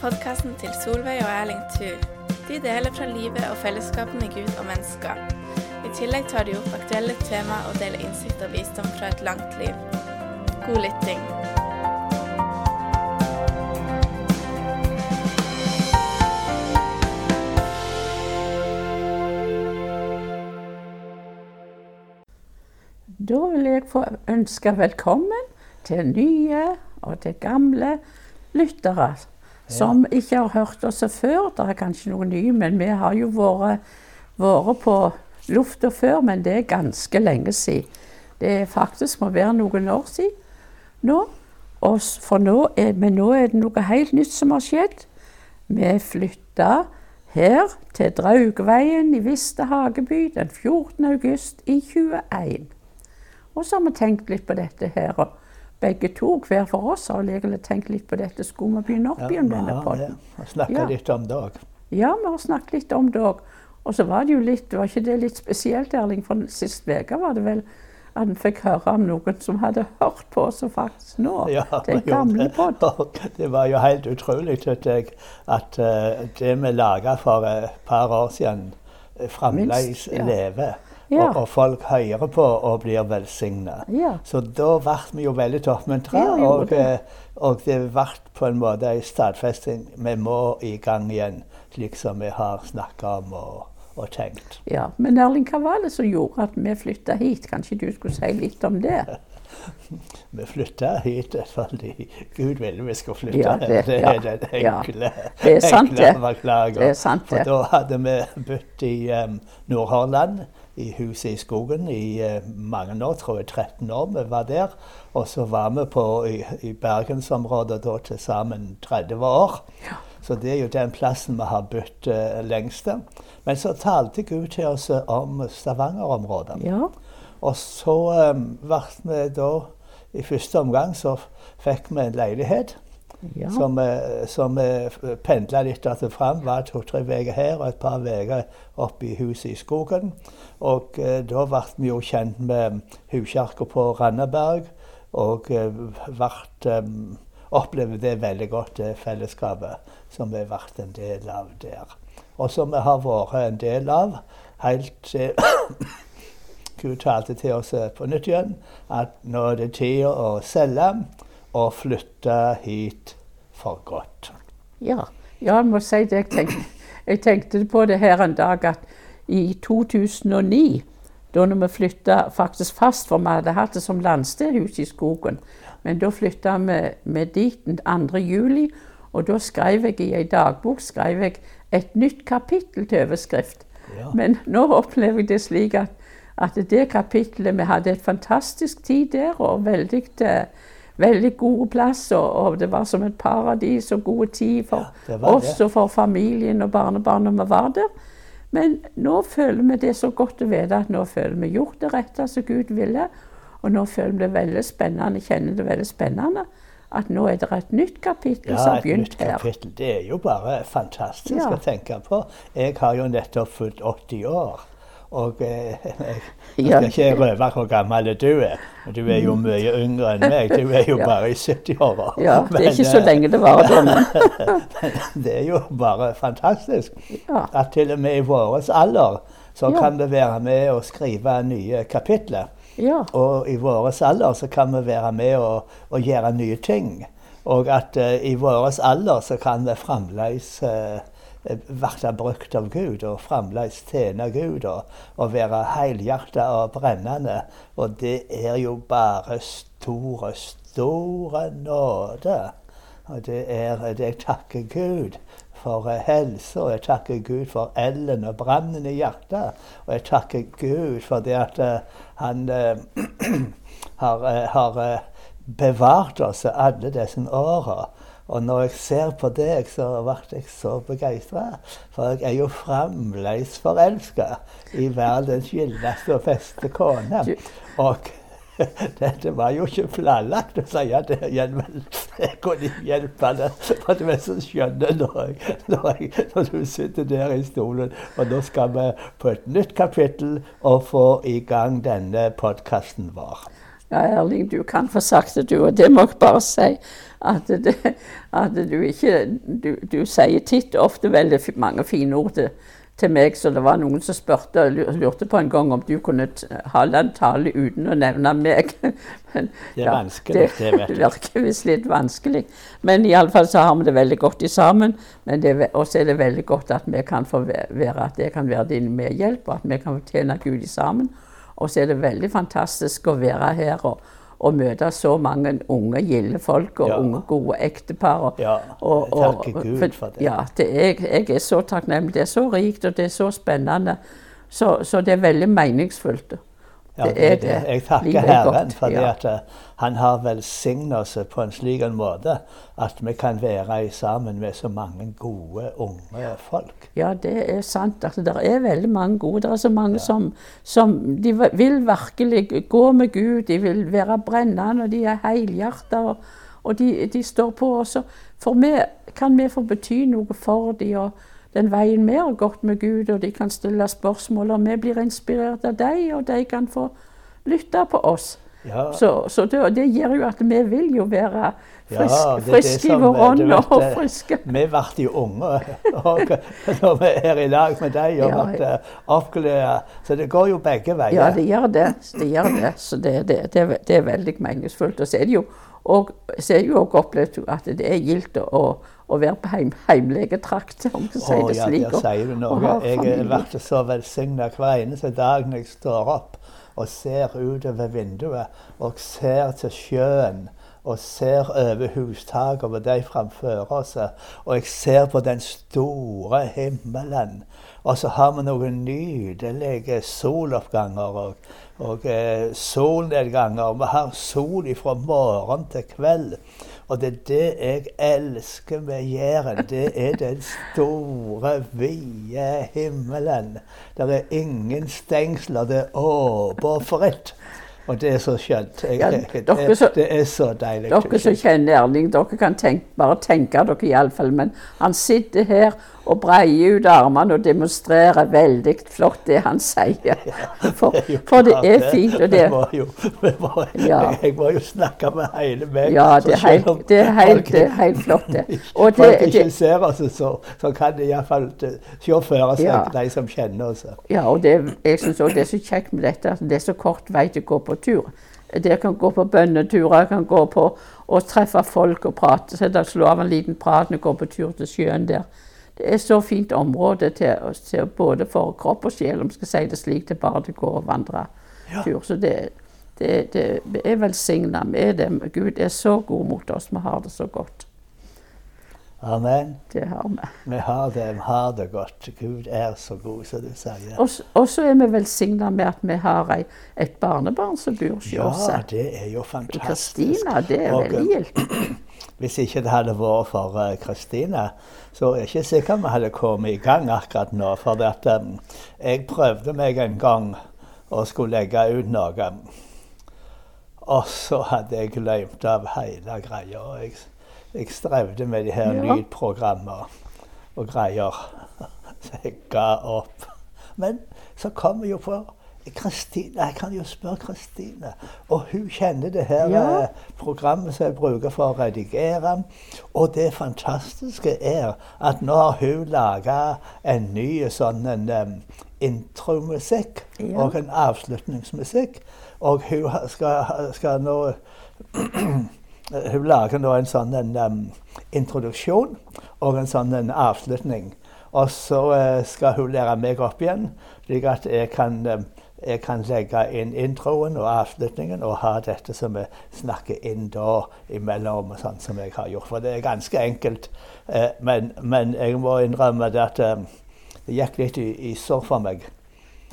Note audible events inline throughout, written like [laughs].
Podkasten til Solveig og Erling Thu. De deler fra livet og fellesskapet med Gud og mennesker. I tillegg tar de opp aktuelle tema og deler innsikt og visdom fra et langt liv. God lytting. Da vil jeg få ønske velkommen til nye og til gamle lyttere som ikke har hørt oss før. Det er kanskje noen nye, men vi har jo vært, vært på lufta før, men det er ganske lenge siden. Det faktisk må være noen år siden nå. For nå er, men nå er det noe helt nytt som har skjedd. Vi flytta her til Draugveien i Viste Hageby den 14. august i 21. Og så har vi tenkt litt på dette her. Begge to, hver for oss, har egentlig tenkt litt på dette. Skulle vi begynne opp igjen vi denne podden? det. Snakke Ja. litt om det òg. Ja, vi har snakket litt om det òg. Og så var det jo litt, var ikke det litt spesielt, Erling? For sist uke var det vel at vi fikk høre om noen som hadde hørt på oss og faktisk nå. Ja, det er gamle podden. podd. Det var jo helt utrolig syns jeg, at eh, det vi laga for et par år siden, eh, fremdeles ja. lever. Ja. Og, og folk hører på og blir velsigna. Ja. Så da ble vi jo veldig oppmuntret, Ja, og, det. eh, og det ble på en måte en stadfesting. Vi må i gang igjen, slik som vi har snakka om og, og tenkt. ja. Men Erling, hva var det som gjorde at vi flytta hit? Kanskje du skulle si litt om det? [laughs] Vi flytta hit fordi [laughs] Gud ville vi skulle flytte. Ja, det- [laughs] det, ja, er den ja. enkle, Det er sant, enkle det. Det er sant, For da hadde vi bodd i um, Nordhordland, i huset i skogen, i eh, mange år, tror jeg 13 år vi var der. Og så var vi på, i, i bergensområdet da til sammen 30 år. Så det er jo den plassen vi har bodd uh, lengst. Men så talte Gud til oss om Stavanger-området. Ja. Og så um, ble vi da I første omgang så fikk vi en leilighet ja. som, eh, som pendla litt att fram. Var to-tre uker her og et par uker oppe i huset i skogen. Og eh, da ble vi jo kjent med huskjerka på Randaberg. Og eh, ble, um, opplevde det veldig godt, det fellesskapet som vi ble en del av der. Og som vi har vært en del av helt til [coughs] Gud talte til oss eh, på nytt igjen at nå er det tid å selge og flytte hit for godt. Ja, ja jeg må si det. Jeg tenkte, jeg tenkte på det her en dag at i 2009, da vi flytta faktisk fast, for vi hadde hatt det som landstedhus i skogen, men da flytta vi, vi dit den 2. juli, og da skrev jeg i ei dagbok skrev jeg et nytt kapittel til overskrift. Ja. Men nå opplever jeg det slik at, at det kapittelet Vi hadde et fantastisk tid der, og veldig, eh, veldig gode plass. Og, det var som et paradis og gode tid for Ja, oss og for familien og barnebarna vi var der. Men nå føler vi det så godt å vite at nå føler vi gjort det rette som Gud ville. Og nå føler vi det veldig spennende, kjenner det veldig spennende at nå er det et nytt kapittel som Ja, har et begynt nytt her. kapittel. Det er jo bare fantastisk Ja. å tenke på. Jeg har jo nettopp fulgt 80 år. Og eh, [laughs] jeg skal ikke røpe hvor gammel du er. Du er jo mye yngre enn meg. Du er jo [laughs] bare i 70-åra. Ja, det er ikke så lenge det var da, [laughs] men det er jo bare fantastisk. At til og med i vår alder så kan vi være med og skrive nye kapitler. ja. Og i vår alder så kan vi være med og, og gjøre nye ting. Og at uh, i vår alder så kan vi fremdeles uh, bli brukt av Gud og fremdeles tjene Gud og, og være helhjertet og brennende. Og det er jo bare store, store nåde. Og det er det jeg takker Gud for eh, helse, og jeg takker Gud for elden og brannen i hjertet. Og jeg takker Gud for det at eh, han eh, [clears throat] har, har bevart oss alle disse åra. Og når jeg ser på deg, så ble jeg så begeistra. For jeg er jo fremdeles forelska i verdens gildeste og beste kone. Og [laughs] dette var jo ikke planlagt å si det igjen, men jeg kunne ikke hjelpe det. For du er så skjønn når, når, jeg- når du sitter der i stolen. Og nå skal vi på et nytt kapittel og få i gang denne podkasten vår. Ja, Erling, du kan få sagt det, du. Og det må jeg bare si. At, det, at du ikke Du, du sier titt ofte veldig mange fine ord til, til meg, så det var noen som spurte lurte på en gang om du kunne holde en tale uten å nevne meg. [laughs] Men, det er vanskelig, det, det vet jeg. [laughs] Det virker visst litt vanskelig. Men iallfall så har vi det veldig godt i sammen. Og så er det veldig godt at vi kan få være, at jeg kan være din medhjelp, og at vi kan tjene Gud sammen. Og så er det veldig fantastisk å være her. og og møte så mange unge, gilde folk og ja. unge, gode ektepar. Og, ja, og, og, Gud for det. Ja, det er, jeg er så takknemlig. Det er så rikt, og det er så spennende. Så, så det er veldig meningsfullt. Ja, det er det. Jeg takker Herren for ja. at uh, han har velsignet oss på en slik en måte at vi kan være sammen med så mange gode, unge folk. Ja, det er sant. Altså, det er veldig mange gode. Det er så mange ja. som, som de vil virkelig gå med Gud. De vil være brennende, og de er helhjerta. Og, og de, de, står på. Også. For vi kan vi få bety noe for dem. Den veien vi har gått med Gud, og de kan stille spørsmål, og vi blir inspirert av dem, og de kan få lytte på oss. Ja. Så, så det, det, gjør jo at vi vil jo være ja, friske i vår ånd og friske. Vi ble jo unge [laughs] når vi er i lag med deg og ja, ja. oppglødd. Så det går jo begge veier. Ja, det gjør det. Det, gjør det. Så det, det, det, er veldig meningsfullt. Og så er det jo også opplevd at det er gildt å, å være på heim, heimlegetrakt, om du sier det slik. Ja, der sier du noe. Jeg blir så velsigna hver eneste dag når jeg står opp og ser utover vinduet og ser til sjøen og ser over hustaket over de framfor oss. Og jeg ser på den store himmelen. Og så har vi noen nydelige soloppganger og, og eh, solnedganger. Vi har sol fra morgen til kveld. Og det er det jeg elsker med Jæren. Det er den store, vide himmelen. Det er ingen stengsler. Det er åpent. Og det er så skjønt. Jeg, jeg, det, så, det, er så deilig. Dere som kjenner Erling, dere kan tenke, bare tenke dere iallfall. Men han sitter her og breier ut armene og demonstrerer veldig flott det han sier. For, [laughs] for det er fint. Og det, jo, var, ja. Jeg må jo snakke med hele meg. Ja, det er helt, det er helt, det er helt flott, det. [laughs] Og det, folk ikke ser oss, så, så kan de iallfall se for seg, ja. de som kjenner oss. Ja, og det, jeg syns òg det er så kjekt med dette at det er så kort vei til å gå på tur. Dere kan gå på bønneturer, kan gå på og treffe folk og prate. Så da slår av en liten prat når dere går på tur til sjøen der det er så fint område til, til både for kropp og sjel, om vi skal si det slik, til bare til å gå og vandre ja. tur. Så det, det, det er velsigna med det. Gud er så god mot oss. Vi har det så godt. Amen. Det har vi. Vi har det, vi har det godt. Gud er så god, som du sier. Og så er vi velsigna med at vi har ei, et barnebarn som bor hos oss. Ja, det er jo fantastisk. Kristina, det er veldig gildt. [clears throat] Hvis ikke det hadde vært for eh, Kristina, uh, så er jeg ikke sikker vi hadde kommet i gang akkurat nå. For at, um, jeg prøvde meg en gang å skulle legge ut noe. Og så hadde jeg glemt av hele greia. Jeg, jeg strevde med de her ja. lydprogrammer og greier. [laughs] Så jeg ga opp. Men så kom jeg jo på Kristine, Jeg kan jo spørre Kristine. Og hun kjenner det her ja. Eh, programmet som jeg bruker for å redigere. Og det fantastiske er at nå har hun laga en ny sånn en, um, intromusikk ja. og en avslutningsmusikk. Og hun skal, skal nå [clears throat] Hun lager nå en sånn en, um, introduksjon og en sånn en avslutning. Og så uh, skal hun lære meg opp igjen, slik at jeg kan um, jeg kan legge inn introen og avslutningen og ha dette som vi snakker inn da imellom, og sånn som jeg har gjort. For det er ganske enkelt. Uh, men, men, jeg må innrømme det at um, det gikk litt i, i sorg for meg.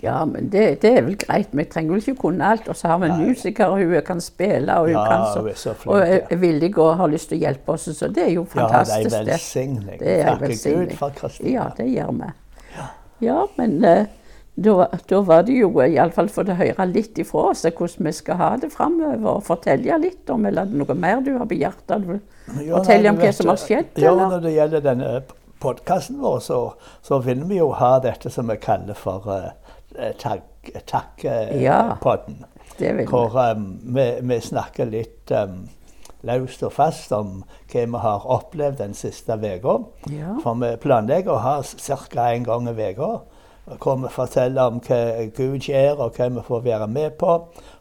Ja, men det, det, er vel greit. Vi trenger vel ikke kunne alt. Og så har vi en musiker, og hun kan spille, og hun ja, kan så, er så flink, og er villig og har lyst til å hjelpe oss. Så det er jo fantastisk. Ja, det er velsigning. Takke Gud for Kristina. Ja, det gjør vi. Ja, men uh, da, da, var det jo iallfall for å høre litt ifra oss hvordan vi skal ha det framover. Fortelle litt om eller noe mer du har på hjertet. Fortelle om hva som har skjedd? Ja, når det gjelder denne podkasten vår, så, så, vil vi jo ha dette som vi kaller for uh, tagg, takkepodden. Ja, hvor um, vi, vi snakker litt um, løst og fast om hva vi har opplevd den siste uka. Ja. For vi planlegger å ha ca. én gang i uka. Hvor vi forteller om hva Gud gjør, og hva vi får være med på.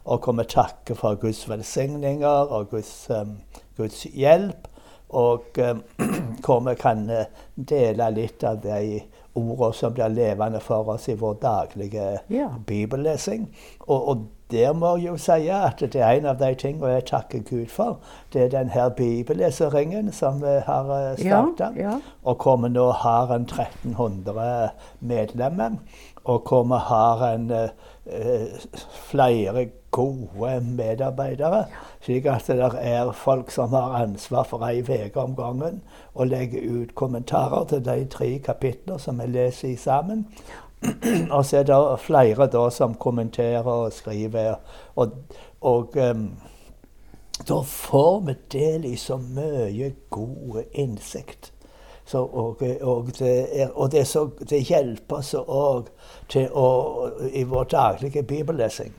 Og hvor vi takker for Guds velsigninger og Guds, um, Guds hjelp. Og um, [clears throat] hvor vi kan uh, dele litt av de ordene som blir levende for oss i vår daglige Ja. bibellesing. Og, og der må jeg jo si at det er en av de tingene jeg takker Gud for. Det er den her bibelleseringen som vi har Ja, starta. ja. Og hvor vi nå har en 1300 medlemmer. Og hvor vi har en, eh, eh, flere gode medarbeidere. Slik at det er folk som har ansvar for ei uke om gangen og legger ut kommentarer til de tre kapitler som vi leser i sammen. Og så er det flere da som kommenterer og skriver. Og, og um, da får vi del i så mye god innsikt. Så, og, og, det er, og det, så, det hjelper oss òg i vår daglige bibellesing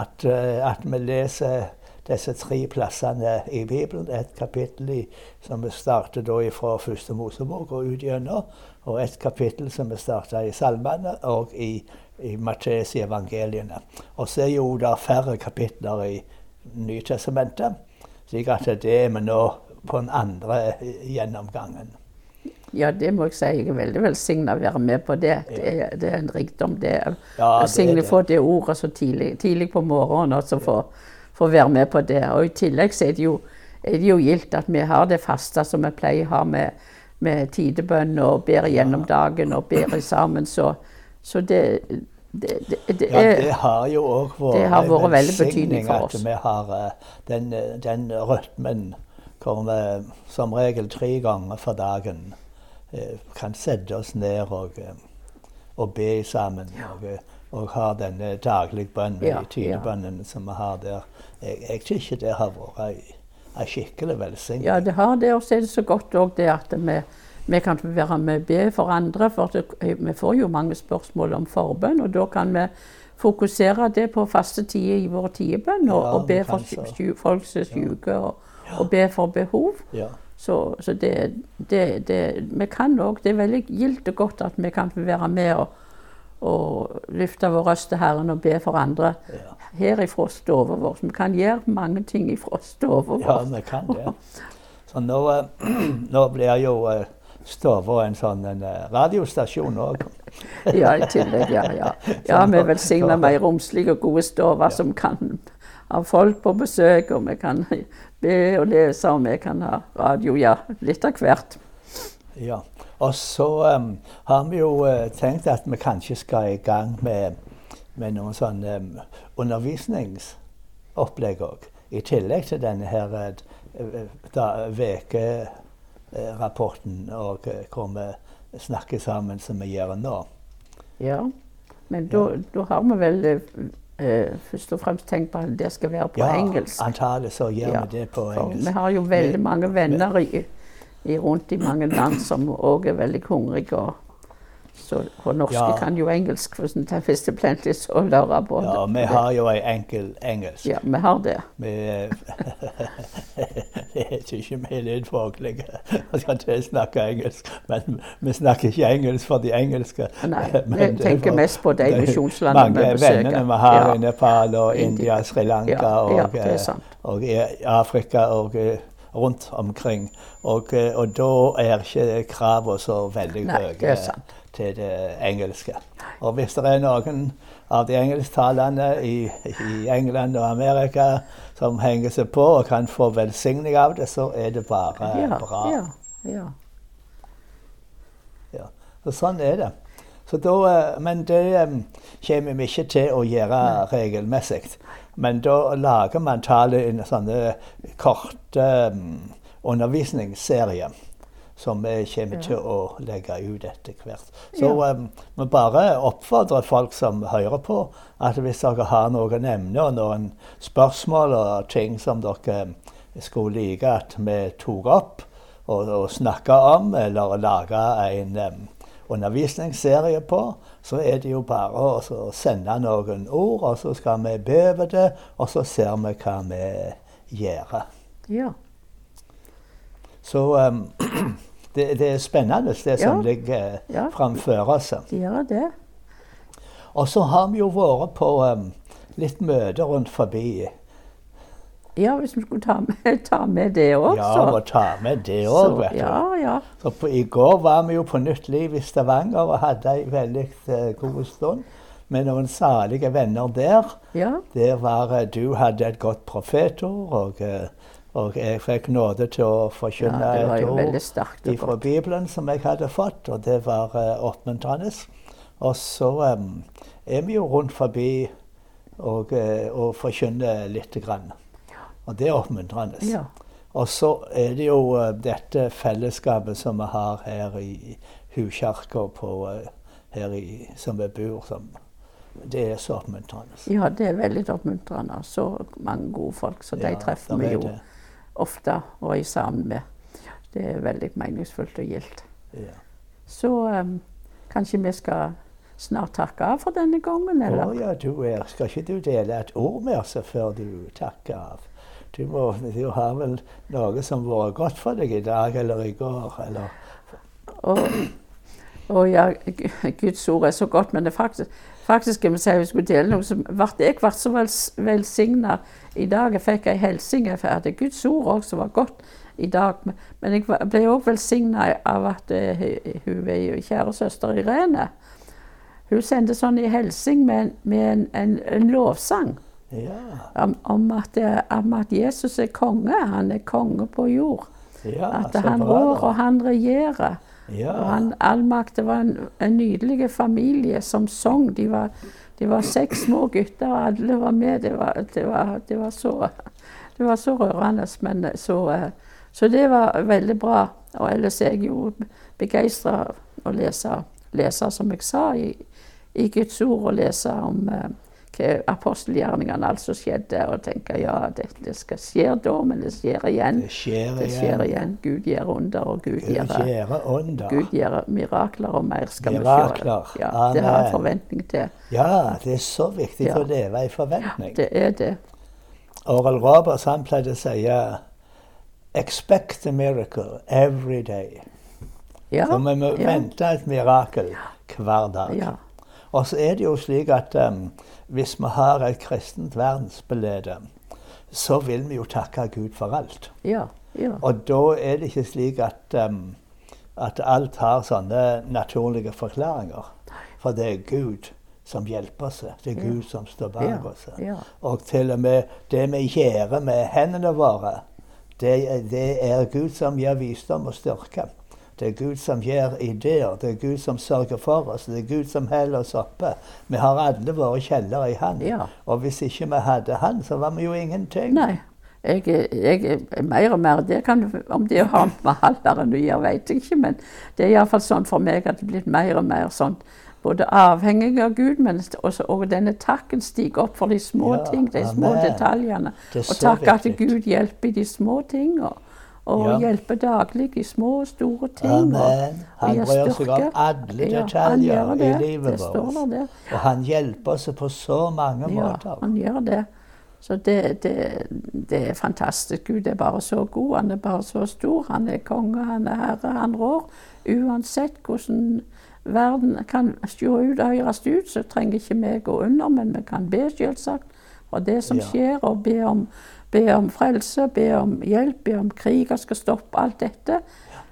at, eh, at vi leser disse tre plassene i Bibelen. Et kapittel i, som vi starter da fra første Mosebok og ut gjennom. Og et kapittel som vi starter i Salmene og i, i Matteus i evangeliene. Og så er jo det færre kapitler i Nytestamentet. Slik at det er vi nå på den andre gjennomgangen. Ja, det må jeg si. Jeg er veldig velsigna å være med på det. Det er, det er en rikdom. Det er Ja, det det. å få det ordet så tidlig, tidlig på morgenen også få, få være med på det. Og i tillegg så er det jo, er det jo gildt at vi har det faste som vi pleier å ha med, med tidebønn og ber gjennom dagen og ber sammen. Så, så det, det, det, Ja, det har jo òg vært har en veldig velsigning. At vi har eh, den, eh, den rytmen hvor vi som regel tre ganger for dagen eh, kan sette oss ned og, eh, og be sammen. Og, eh, og har denne daglige bønnen, Ja, de tidebønnen som vi har der. Jeg, jeg syns det har vært ei, skikkelig velsignelse. Ja, det har det. Og så er det så godt òg det at vi, vi kan være med og be for andre. For det, vi får jo mange spørsmål om forbønn, og da kan vi fokusere det på faste tider i vår tidebønn. Og, Ja, og be for folk som er syke, og, og be for behov. Ja. Så, så det, det, det Vi kan òg Det er veldig gildt og godt at vi kan være med og, og løfte vår røst til Herren og be for andre Ja. her ifra stua vår. Vi kan gjøre mange ting ifra stua vår. Ja, vi kan det. Så nå, eh, [clears throat] nå blir jo stua en sånn en, eh, radiostasjon òg. [laughs] Ja, i tillegg, ja. Ja, [laughs] ja vi velsigner med ei romslig og gode stover som kan ha folk på besøk, og vi kan be og lese, og vi kan ha radio, ja, litt av hvert. Ja. Og så um, har vi jo uh, tenkt at vi kanskje skal i gang med, med noen sånne um, undervisningsopplegg òg. I tillegg til denne her uh, da, og uh, hvor vi snakker sammen som vi gjør nå. Ja. Men da da har vi vel Uh, først og fremst tenkt på at det skal være på ja, engelsk. antagelig så gjør Ja, vi det på engelsk. For vi har jo veldig mange venner i rundt i mange land som òg er veldig hungrige. Og, så, og norske Ja. kan jo engelsk hvis det hvis det plenty så lære på Ja, vi har jo ei enkel engelsk. Ja, vi har det. Vi [laughs] Det er ikke vi er litt faglige og skal til å snakke engelsk. Men vi snakker ikke engelsk for de engelske. Nei, vi jeg tenker for mest på de de misjonslandene vi besøker. Mange vennene vi har Ja. i Nepal og India. Sri Lanka Ja, og, og i Afrika og eh, rundt omkring. Og, eh, og da er ikke kravene så veldig høye til det engelske. Og hvis det er noen av de engelsktalende i, i England og Amerika som henger seg på og kan få velsigning av det, så er det bare Ja, bra. ja, ja. Ja. Så sånn er det. Så da, eh, men det eh, kommer vi ikke til å gjøre regelmessig. Men da lager man tallet en sånne korte um, undervisningsserie som vi kommer til å legge ut etter hvert. Så um, vi bare oppfordrer folk som hører på, at hvis dere har noen emner og noen spørsmål og ting som dere skulle like at vi tok opp og, og snakka om, eller laga en um, undervisningsserie på, så er det jo bare å sende noen ord, og så skal vi be over det, og så ser vi hva vi gjør. Ja. Så um, [clears throat] det, det er spennende, det som Ja. ligger Ja. framfor oss. Ja, det. Og så har vi jo vært på um, litt møter rundt forbi. Ja, hvis vi skulle ta med, [laughs] ta med det òg, Ja, så. må ta med det òg, vet du. ja, ja. Så på, I går var vi jo på Nytt Liv i Stavanger og hadde ei veldig eh, god stund med noen salige venner der. ja. Der var eh, Du hadde et godt profetord, og, eh, og jeg fikk nåde til å forkynne ja et ord fra. Bibelen som jeg hadde fått, og det var uh, oppmuntrende. Og så um, er vi jo rundt forbi og, uh, og forkynner lite grann. Og det er oppmuntrende. Ja. Og så er det jo eh, dette fellesskapet som vi har her i Huskirka på eh, som vi bor som. Det er så oppmuntrende. ja, det er veldig oppmuntrende. Så mange gode folk, så de Ja, treffer vi jo det. ofte og er sammen med. Det er veldig meningsfullt og gildt. Ja. Så um, kanskje vi skal snart takke av for denne gangen, Å eller? ja, du er, skal ikke du dele et ord med oss før du takker av? Du, må, jo har vel noe som har vært godt for deg i dag eller i går? Eller? Og, og ja, Guds ord er så godt, men det faktisk, faktisk jeg må si, jeg skulle dele noe, ble jeg ble så vels- velsigna i dag. Jeg fikk ei hilsen. Jeg hadde Guds ord også var godt i dag. Men- jeg ble òg velsigna av at eh, hun er jo kjære søster Irene. Hun sendte sånn i hilsen med, med en, en, en lovsang. Om, om, at, eh, om at Jesus er konge. Han er konge på jord. ja At han rår og han regjerer. Ja. Og han, Allmakt, det var en, en nydelig familie som sang. De var, de var seks små gutter, og alle var med. Det var, det var, det var, så, det var så rørende. Men så, eh, så det var veldig bra. Og ellers er jeg jo begeistra å lese, lese, som jeg sa, i, i Guds ord, og lese om eh, apostelgjerningene, apostelgjerningene altså skjedde, og tenke ja, dette skal skje da, men det skjer igjen. Det skjer Det skjer igjen. igjen. Gud gjør under, og Gud Gud gjør under. Gud gjør mirakler og mer skal Mirakler. vi gjøre. Ja, det har jeg forventning til. Ja, det er så viktig Ja. å leve i forventning. Ja, Det er det. Oral Roberts han pleide å si Expect a miracle every day. Ja. Så vi må ja, vente et mirakel hver dag. Ja. Og så er det jo slik at um, hvis vi har et kristent verdensbilde, så vil vi jo takke Gud for alt. ja, ja. Og da er det ikke slik at, um, at alt har sånne naturlige forklaringer. For det er Gud som hjelper oss. Det er Ja. Gud som står bak Ja, oss. ja. Og til og med det vi gjør med hendene våre, det, det er Gud som gir visdom og styrke. Det er Gud som gir ideer, det er Gud som sørger for oss, det er Gud som heller oss oppe. Vi har alle våre kjeller i Han. Ja. Og hvis ikke vi hadde Han, så var vi jo ingenting. Nei. Jeg, jeg er mer og mer det kan, Om det har med alderen å gjøre, [laughs] vet jeg ikke. Men det er iallfall sånn for meg at det er blitt mer og mer sånn både avhengig av Gud, men også, og denne takken stiger opp for de små Ja, ting, de små amen. detaljene. Det Og takk at. Gud hjelper i de små ting, og, Ja. hjelper daglig i små og store ting. Amen. Han bryr seg om alle detaljer ja, det. i livet Det vårt. det. Og han hjelper oss på så mange Ja, måter. han gjør det. Så det, det, det er fantastisk. Gud er bare så god. Han er bare så stor. Han er konge, han er herre, han rår. Uansett hvordan verden kan se ut og høres ut, så trenger ikke vi gå under, men vi kan be, selvsagt, for det som skjer, og be om, be om frelse, be om hjelp, be om kriger skal stoppe, alt dette.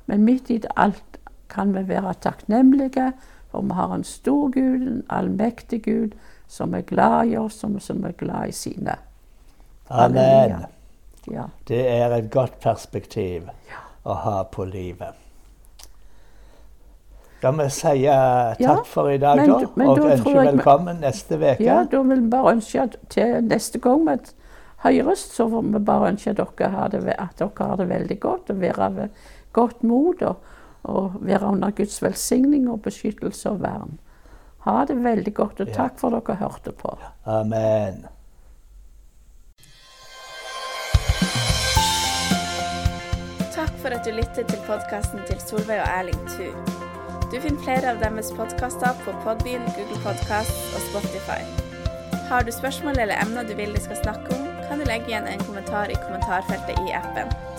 Men midt i det alt kan vi være takknemlige, for vi har en stor Gud, en allmektig Gud, som er glad i oss, som, som er glad i sine. Amen. Ja. Det er et godt perspektiv å ha på livet. Da må jeg si takk Ja, for i dag, men da? men Og da ønske velkommen neste uke? ja, da vil vi bare ønske at til neste gang høyrest, så får vi bare ønske at dere har det, dere har det veldig godt og være ved godt mot. Og, og være under Guds velsigning og beskyttelse og vern. Ha det veldig godt, og takk for dere hørte på. Amen. Takk for at du lyttet til podkasten til Solveig og Erling Thu. Du finner flere av deres podkaster på Podbean, Google Podkast og Spotify. Har du spørsmål eller emner du vil de skal snakke om, kan du legge igjen en kommentar i kommentarfeltet i appen.